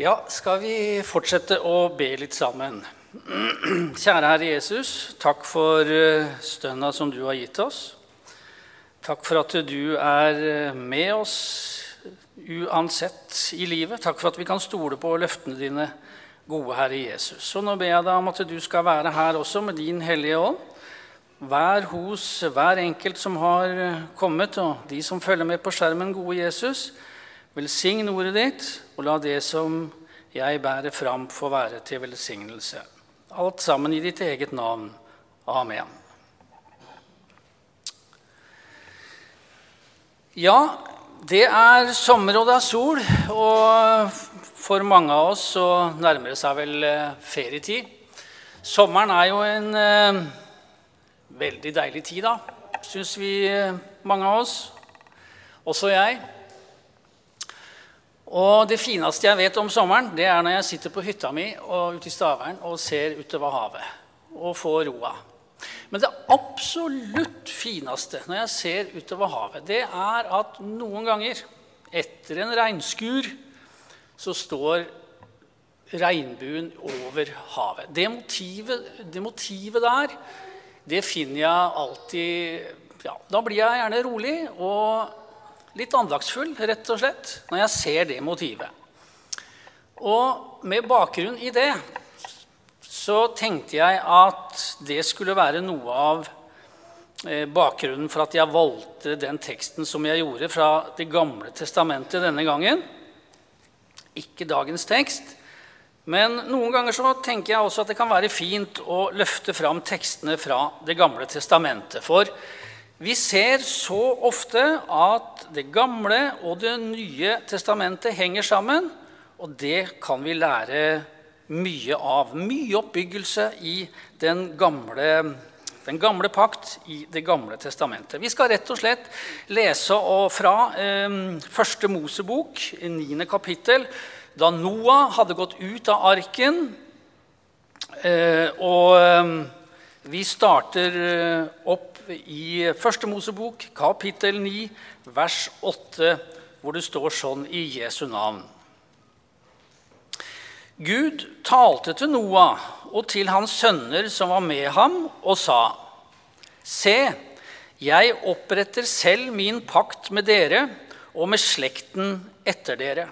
Ja, skal vi fortsette å be litt sammen? Kjære Herre Jesus, takk for eh, stønna som du har gitt oss. Takk for at du er eh, med oss uansett i livet. Takk for at vi kan stole på løftene dine, gode Herre Jesus. Og nå ber jeg deg om at du skal være her også med din Hellige Ånd. Vær hos hver enkelt som har eh, kommet, og de som følger med på skjermen, gode Jesus. Velsign ordet ditt, og la det som jeg bærer fram, få være til velsignelse. Alt sammen i ditt eget navn. Amen. Ja, det er sommer og det er sol, og for mange av oss så nærmer det seg vel eh, ferietid. Sommeren er jo en eh, veldig deilig tid, da, syns vi eh, mange av oss. Også jeg. Og det fineste jeg vet om sommeren, det er når jeg sitter på hytta mi og ute i Stavern og ser utover havet og får roa. Men det absolutt fineste når jeg ser utover havet, det er at noen ganger etter en regnskur så står regnbuen over havet. Det motivet, det motivet der, det finner jeg alltid ja, Da blir jeg gjerne rolig. og litt andaktsfull, rett og slett, når jeg ser det motivet. Og med bakgrunn i det så tenkte jeg at det skulle være noe av eh, bakgrunnen for at jeg valgte den teksten som jeg gjorde fra Det gamle testamentet denne gangen. Ikke dagens tekst. Men noen ganger så tenker jeg også at det kan være fint å løfte fram tekstene fra Det gamle testamentet. For vi ser så ofte at Det gamle og Det nye testamentet henger sammen, og det kan vi lære mye av. Mye oppbyggelse i den gamle, den gamle pakt i Det gamle testamentet. Vi skal rett og slett lese fra eh, første Mosebok, 9. kapittel, da Noah hadde gått ut av arken. Eh, og eh, vi starter eh, opp i Første Mosebok, kapittel 9, vers 8, hvor det står sånn i Jesu navn. Gud talte til Noah og til hans sønner som var med ham, og sa.: Se, jeg oppretter selv min pakt med dere og med slekten etter dere,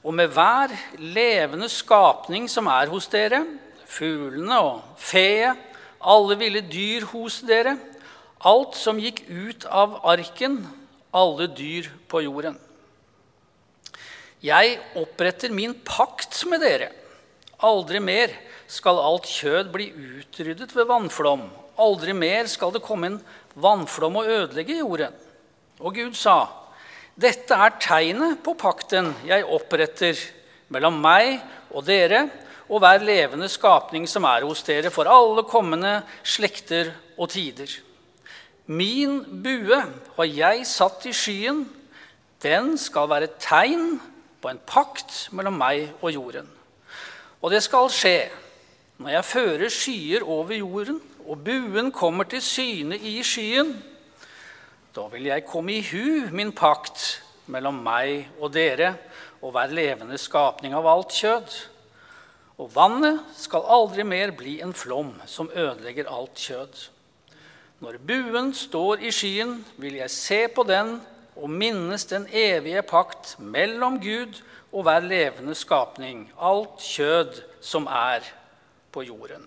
og med hver levende skapning som er hos dere, fuglene og feet, alle ville dyr hos dere, alt som gikk ut av arken, alle dyr på jorden. Jeg oppretter min pakt med dere. Aldri mer skal alt kjød bli utryddet ved vannflom. Aldri mer skal det komme en vannflom og ødelegge jorden. Og Gud sa, dette er tegnet på pakten jeg oppretter mellom meg og dere og hver levende skapning som er hos dere, for alle kommende slekter og tider. Min bue har jeg satt i skyen. Den skal være tegn på en pakt mellom meg og jorden. Og det skal skje når jeg fører skyer over jorden, og buen kommer til syne i skyen. Da vil jeg komme i hu min pakt mellom meg og dere og hver levende skapning av alt kjød. Og vannet skal aldri mer bli en flom som ødelegger alt kjød. Når buen står i skyen, vil jeg se på den og minnes den evige pakt mellom Gud og hver levende skapning, alt kjød som er på jorden.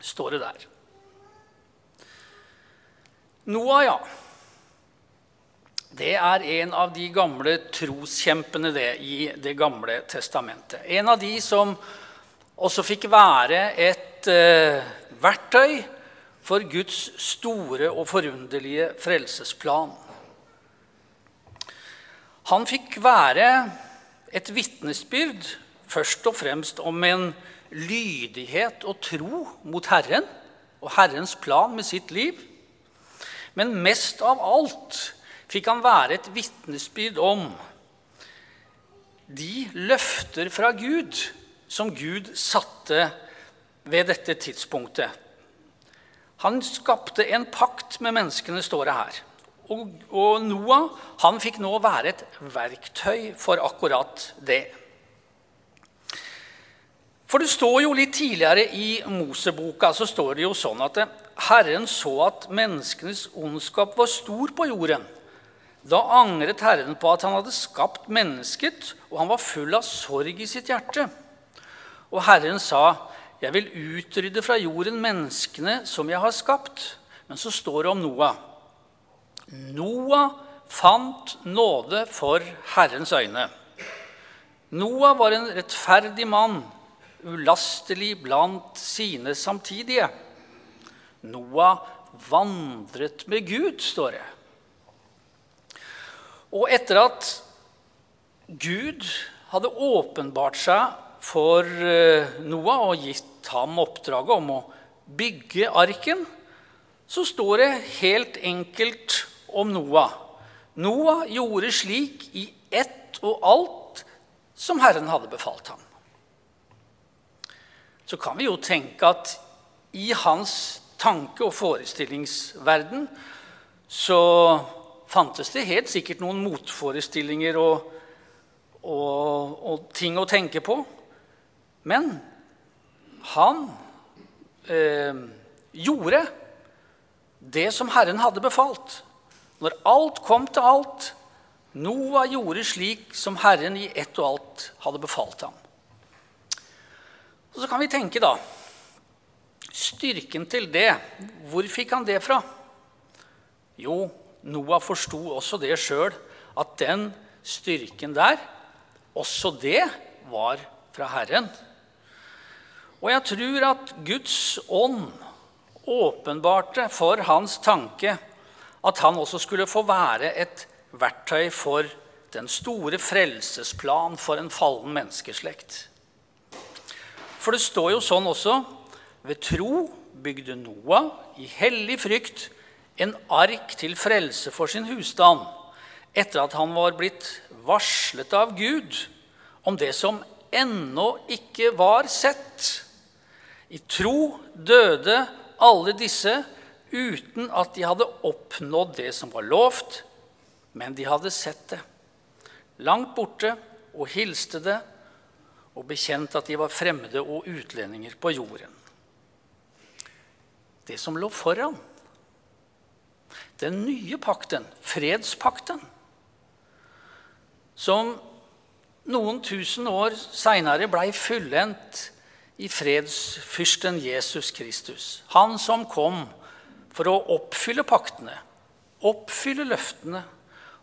Står det der. Noah, ja. Det er en av de gamle troskjempene det, i Det gamle testamentet. En av de som også fikk være et eh, verktøy for Guds store og forunderlige frelsesplan. Han fikk være et vitnesbyrd først og fremst om en lydighet og tro mot Herren og Herrens plan med sitt liv. Men mest av alt fikk han være et vitnesbyrd om de løfter fra Gud som Gud satte ved dette tidspunktet han skapte en pakt med menneskene, står det her. Og, og Noah han fikk nå være et verktøy for akkurat det. For det står jo litt tidligere i Moseboka så står det jo sånn at Herren så at menneskenes ondskap var stor på jorden. Da angret Herren på at han hadde skapt mennesket, og han var full av sorg i sitt hjerte. Og Herren sa, 'Jeg vil utrydde fra jorden menneskene som jeg har skapt.' Men så står det om Noah. Noah fant nåde for Herrens øyne. Noah var en rettferdig mann, ulastelig blant sine samtidige. Noah vandret med Gud, står det. Og etter at Gud hadde åpenbart seg for eh, Noah og gitt ham oppdraget om å bygge arken, så står det helt enkelt om Noah. Noah gjorde slik i ett og alt som Herren hadde befalt ham. Så kan vi jo tenke at i hans tanke- og forestillingsverden så fantes det helt sikkert noen motforestillinger og, og, og ting å tenke på. Men han eh, gjorde det som Herren hadde befalt. Når alt kom til alt, Noah gjorde slik som Herren i ett og alt hadde befalt ham. Og Så kan vi tenke, da Styrken til det, hvor fikk han det fra? Jo, Noah forsto også det sjøl, at den styrken der, også det var fra Herren. Og jeg tror at Guds ånd åpenbarte for hans tanke at han også skulle få være et verktøy for den store frelsesplan for en fallen menneskeslekt. For det står jo sånn også ved tro bygde Noah i hellig frykt en ark til frelse for sin husstand, etter at han var blitt varslet av Gud om det som ennå ikke var sett. I tro døde alle disse uten at de hadde oppnådd det som var lovt, men de hadde sett det. Langt borte og hilste det og bekjente at de var fremmede og utlendinger på jorden. Det som lå foran, den nye pakten, fredspakten, som noen tusen år seinere blei fullendt i fredsfyrsten Jesus Kristus. Han som kom for å oppfylle paktene, oppfylle løftene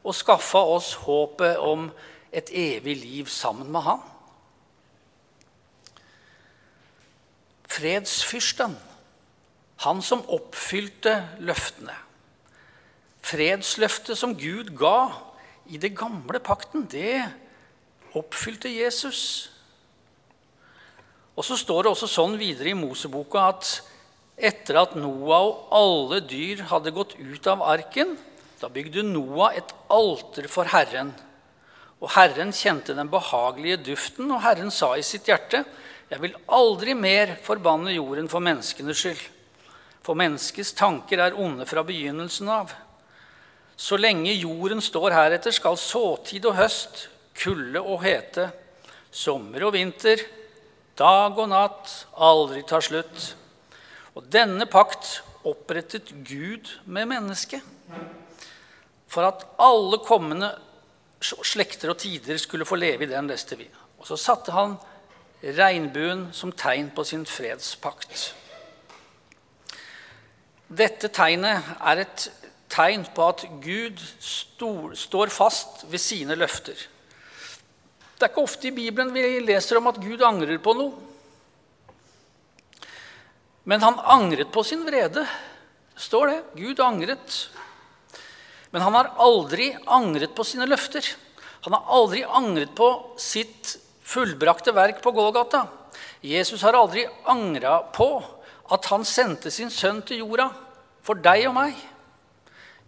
og skaffe oss håpet om et evig liv sammen med han. Fredsfyrsten, han som oppfylte løftene. Fredsløftet som Gud ga i det gamle pakten, det oppfylte Jesus. Og så står det også sånn videre i Moseboka at etter at Noah og alle dyr hadde gått ut av arken, da bygde Noah et alter for Herren. Og Herren kjente den behagelige duften, og Herren sa i sitt hjerte, jeg vil aldri mer forbanne jorden for menneskenes skyld. For menneskets tanker er onde fra begynnelsen av. Så lenge jorden står heretter, skal såtid og høst, kulde og hete, sommer og vinter, dag og natt aldri ta slutt. Og denne pakt opprettet Gud med mennesket for at alle kommende slekter og tider skulle få leve i den, leste vi. Og så satte han regnbuen som tegn på sin fredspakt. Dette tegnet er et tegn på at Gud står fast ved sine løfter. Det er ikke ofte i Bibelen vi leser om at Gud angrer på noe. Men han angret på sin vrede. Står det. Gud angret. Men han har aldri angret på sine løfter. Han har aldri angret på sitt fullbrakte verk på Golgata. Jesus har aldri angra på at han sendte sin sønn til jorda for deg og meg.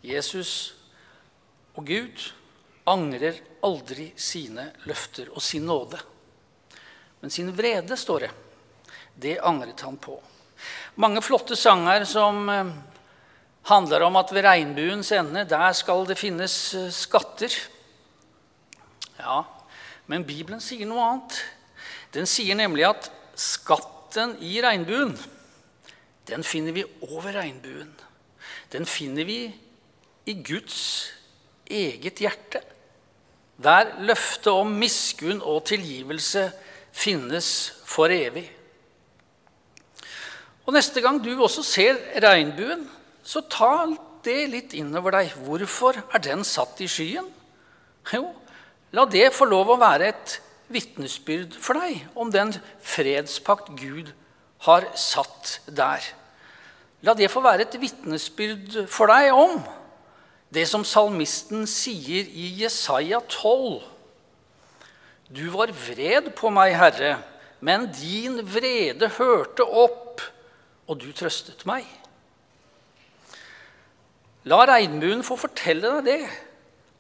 Jesus og Gud angrer aldri sine løfter og sin nåde. Men sin vrede, står det, det angret han på. Mange flotte sanger som eh, handler om at ved regnbuens ende, der skal det finnes eh, skatter. Ja, men Bibelen sier noe annet. Den sier nemlig at skatten i regnbuen, den finner vi over regnbuen. Den finner vi i Guds eget hjerte, der løftet om miskunn og tilgivelse finnes for evig. Og Neste gang du også ser regnbuen, så ta det litt innover deg. Hvorfor er den satt i skyen? Jo, la det få lov å være et vitnesbyrd for deg om den fredspakt Gud har satt der. La det få være et vitnesbyrd for deg om det som salmisten sier i Jesaja 12. Du var vred på meg, Herre, men din vrede hørte opp, og du trøstet meg. La regnbuen få fortelle deg det,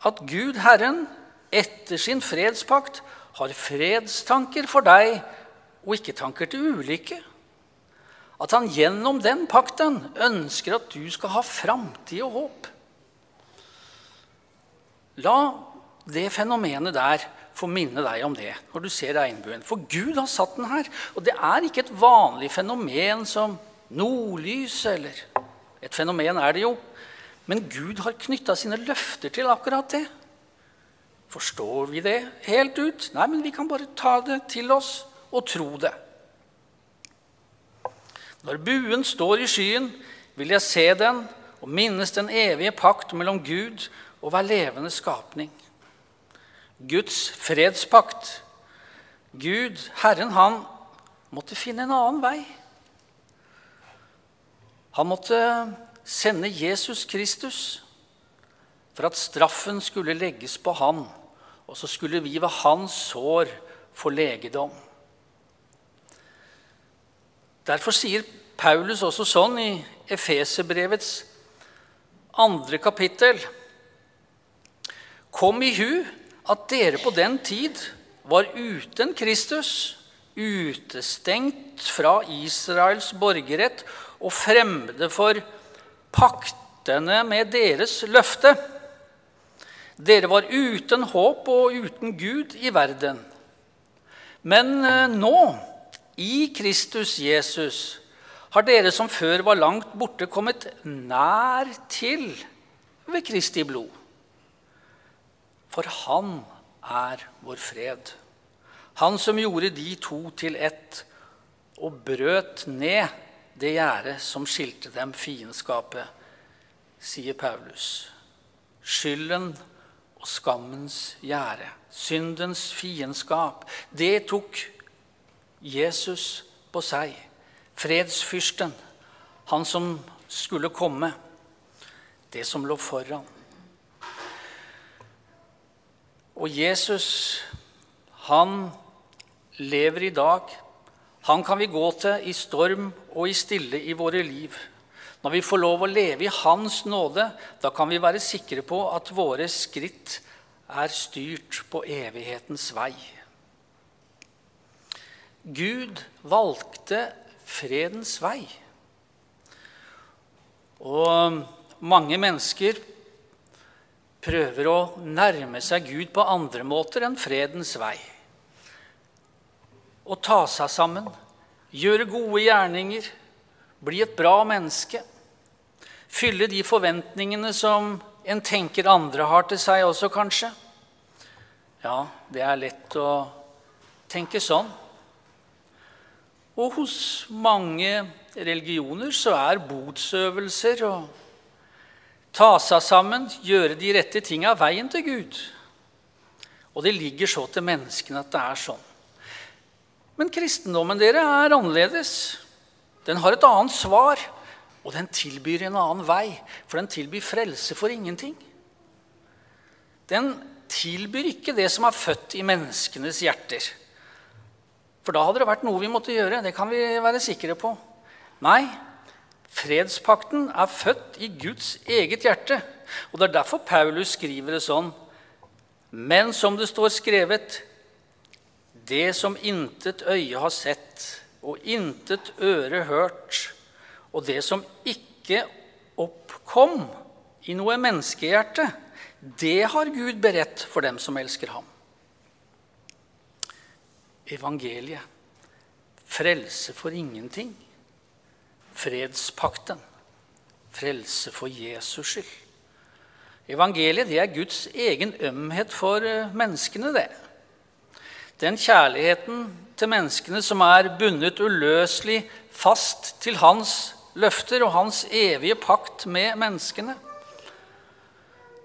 at Gud, Herren, etter sin fredspakt har fredstanker for deg og ikke tanker til ulykke. At han gjennom den pakten ønsker at du skal ha framtid og håp. La det fenomenet der få minne deg om det når du ser regnbuen. For Gud har satt den her. Og det er ikke et vanlig fenomen som nordlys eller Et fenomen er det jo. Men Gud har knytta sine løfter til akkurat det. Forstår vi det helt ut? Nei, men vi kan bare ta det til oss og tro det. Når buen står i skyen, vil jeg se den og minnes den evige pakt mellom Gud og hver levende skapning. Guds fredspakt. Gud, Herren, han måtte finne en annen vei. Han måtte sende Jesus Kristus for at straffen skulle legges på han, og så skulle vi ved hans sår få legedom. Derfor sier Paulus også sånn i Efeserbrevets andre kapittel Kom i hu at dere på den tid var uten Kristus, utestengt fra Israels borgerrett og fremmede for paktene med deres løfte. Dere var uten håp og uten Gud i verden. Men eh, nå, i Kristus Jesus, har dere som før var langt borte, kommet nær til ved Kristi blod. For han er vår fred. Han som gjorde de to til ett og brøt ned det gjerdet som skilte dem fiendskapet, sier Paulus. Skylden og skammens gjerde, syndens fiendskap, det tok Jesus på seg. Fredsfyrsten, han som skulle komme, det som lå foran. Og Jesus, han lever i dag han kan vi gå til i storm og i stille i våre liv. Når vi får lov å leve i Hans nåde, da kan vi være sikre på at våre skritt er styrt på evighetens vei. Gud valgte fredens vei. Og mange mennesker prøver å nærme seg Gud på andre måter enn fredens vei å ta seg sammen, gjøre gode gjerninger, bli et bra menneske. Fylle de forventningene som en tenker andre har til seg også, kanskje. Ja, det er lett å tenke sånn. Og hos mange religioner så er botsøvelser å ta seg sammen, gjøre de rette tinga, veien til Gud. Og det ligger så til menneskene at det er sånn. Men kristendommen dere er annerledes. Den har et annet svar, og den tilbyr en annen vei. For den tilbyr frelse for ingenting. Den tilbyr ikke det som er født i menneskenes hjerter. For da hadde det vært noe vi måtte gjøre. Det kan vi være sikre på. Nei, fredspakten er født i Guds eget hjerte. Og det er derfor Paulus skriver det sånn. Men som det står skrevet det som intet øye har sett, og intet øre hørt, og det som ikke oppkom i noe menneskehjerte, det har Gud beredt for dem som elsker ham. Evangeliet, frelse for ingenting. Fredspakten. Frelse for Jesus skyld. Evangeliet det er Guds egen ømhet for eh, menneskene, det. Den kjærligheten til menneskene som er bundet uløselig fast til hans løfter og hans evige pakt med menneskene.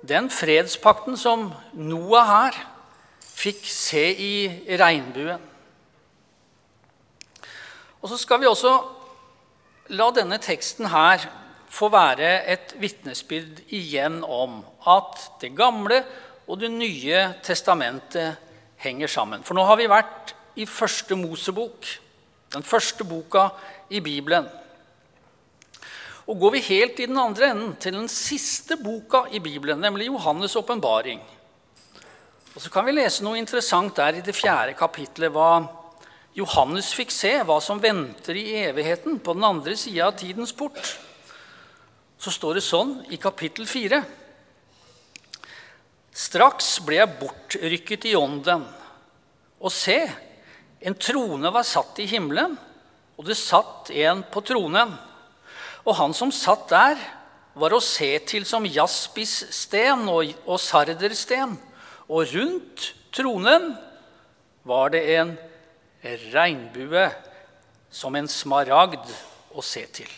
Den fredspakten som Noah her fikk se i regnbuen. Og så skal vi også la denne teksten her få være et vitnesbyrd igjen om at Det gamle og Det nye testamentet henger sammen. For nå har vi vært i første Mosebok, den første boka i Bibelen. Og går vi helt i den andre enden, til den siste boka i Bibelen, nemlig Johannes' åpenbaring, og så kan vi lese noe interessant der i det fjerde kapittelet, hva Johannes fikk se, hva som venter i evigheten på den andre sida av tidens port. Så står det sånn i kapittel 4. Straks ble jeg bortrykket i ånden, og se, en trone var satt i himmelen, og det satt en på tronen. Og han som satt der, var å se til som jaspissten og, og sardersten. Og rundt tronen var det en regnbue som en smaragd å se til.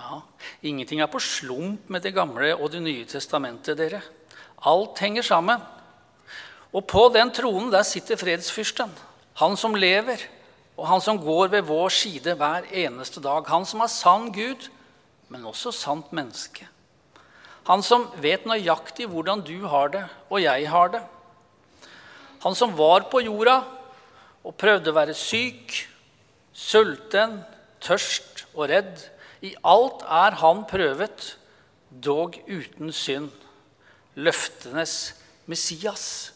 Ja, ingenting er på slump med Det gamle og Det nye testamentet. dere. Alt henger sammen. Og på den tronen der sitter fredsfyrsten. Han som lever og han som går ved vår side hver eneste dag. Han som er sann Gud, men også sant menneske. Han som vet nøyaktig hvordan du har det, og jeg har det. Han som var på jorda og prøvde å være syk, sulten, tørst og redd. I alt er han prøvet, dog uten synd. Løftenes Messias,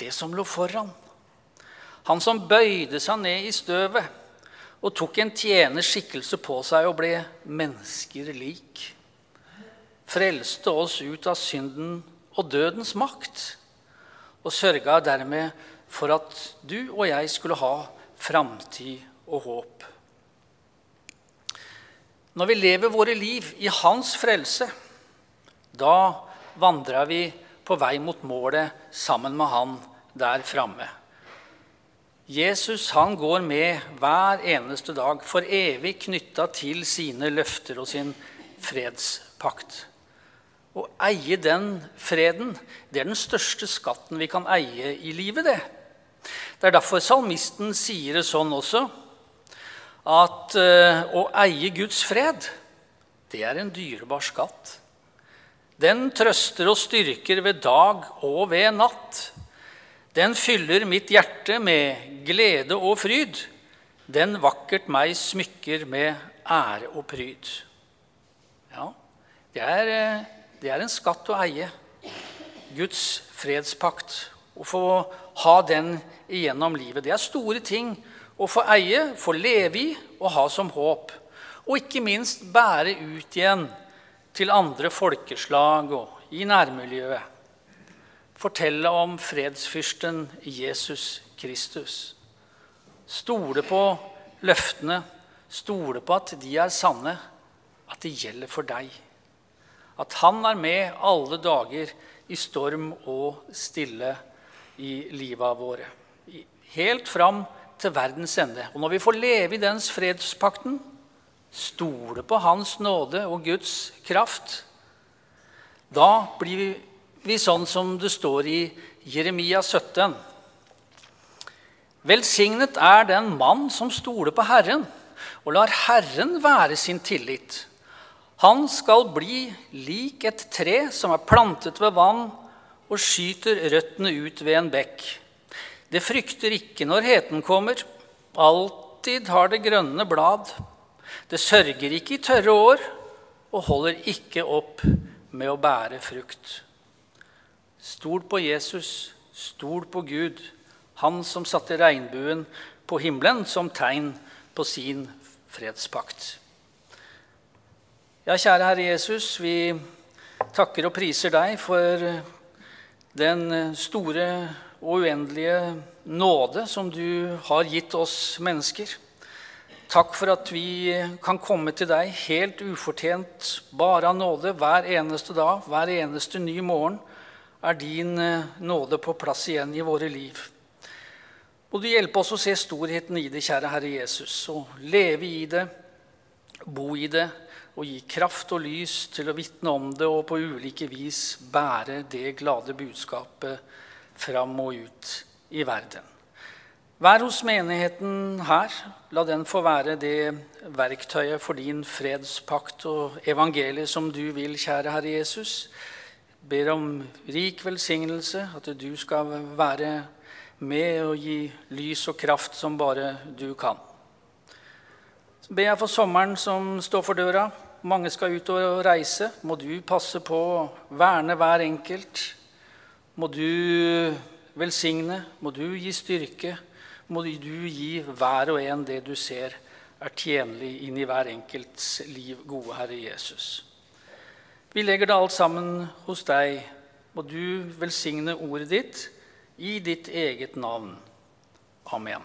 det som lå foran. Han som bøyde seg ned i støvet og tok en tjeners skikkelse på seg og ble mennesker lik. Frelste oss ut av synden og dødens makt og sørga dermed for at du og jeg skulle ha framtid og håp. Når vi lever våre liv i Hans frelse, da vandrer vi på vei mot målet sammen med Han der framme. Jesus han går med hver eneste dag, for evig knytta til sine løfter og sin fredspakt. Å eie den freden, det er den største skatten vi kan eie i livet. Det Det er derfor salmisten sier det sånn også, at uh, å eie Guds fred, det er en dyrebar skatt. Den trøster og styrker ved dag og ved natt. Den fyller mitt hjerte med glede og fryd. Den vakkert meg smykker med ære og pryd. Ja, det er, eh, det er en skatt å eie. Guds fredspakt. Å få ha den igjennom livet. Det er store ting å få eie, få leve i og ha som håp. Og ikke minst bære ut igjen til andre folkeslag og i nærmiljøet fortelle om fredsfyrsten Jesus Kristus. Stole på løftene, stole på at de er sanne, at de gjelder for deg. At han er med alle dager i storm og stille i livet våre. Helt fram til verdens ende. Og når vi får leve i dens fredspakten, stole på Hans nåde og Guds kraft, da blir vi sånn som det står i Jeremia 17. Velsignet er den mann som stoler på Herren og lar Herren være sin tillit. Han skal bli lik et tre som er plantet ved vann og skyter røttene ut ved en bekk. Det frykter ikke når heten kommer. Alltid har det grønne blad. Det sørger ikke i tørre år og holder ikke opp med å bære frukt. Stol på Jesus, stol på Gud, han som satte regnbuen på himmelen som tegn på sin fredspakt. Ja, kjære Herre Jesus, vi takker og priser deg for den store og uendelige nåde som du har gitt oss mennesker. Takk for at vi kan komme til deg helt ufortjent, bare av nåde, hver eneste dag, hver eneste ny morgen er din eh, nåde på plass igjen i våre liv. Må du hjelpe oss å se storheten i det, kjære Herre Jesus, og leve i det, bo i det, og gi kraft og lys til å vitne om det og på ulike vis bære det glade budskapet fram og ut i verden. Vær hos menigheten her. La den få være det verktøyet for din fredspakt og evangeliet som du vil, kjære Herre Jesus. Ber om rik velsignelse, at du skal være med og gi lys og kraft som bare du kan. Så ber jeg for sommeren som står for døra. Mange skal ut og reise. Må du passe på å verne hver enkelt. Må du velsigne, må du gi styrke, må du gi hver og en det du ser er tjenlig inn i hver enkelts liv, gode Herre Jesus. Vi legger det alt sammen hos deg. Må du velsigne ordet ditt i ditt eget navn. Amen.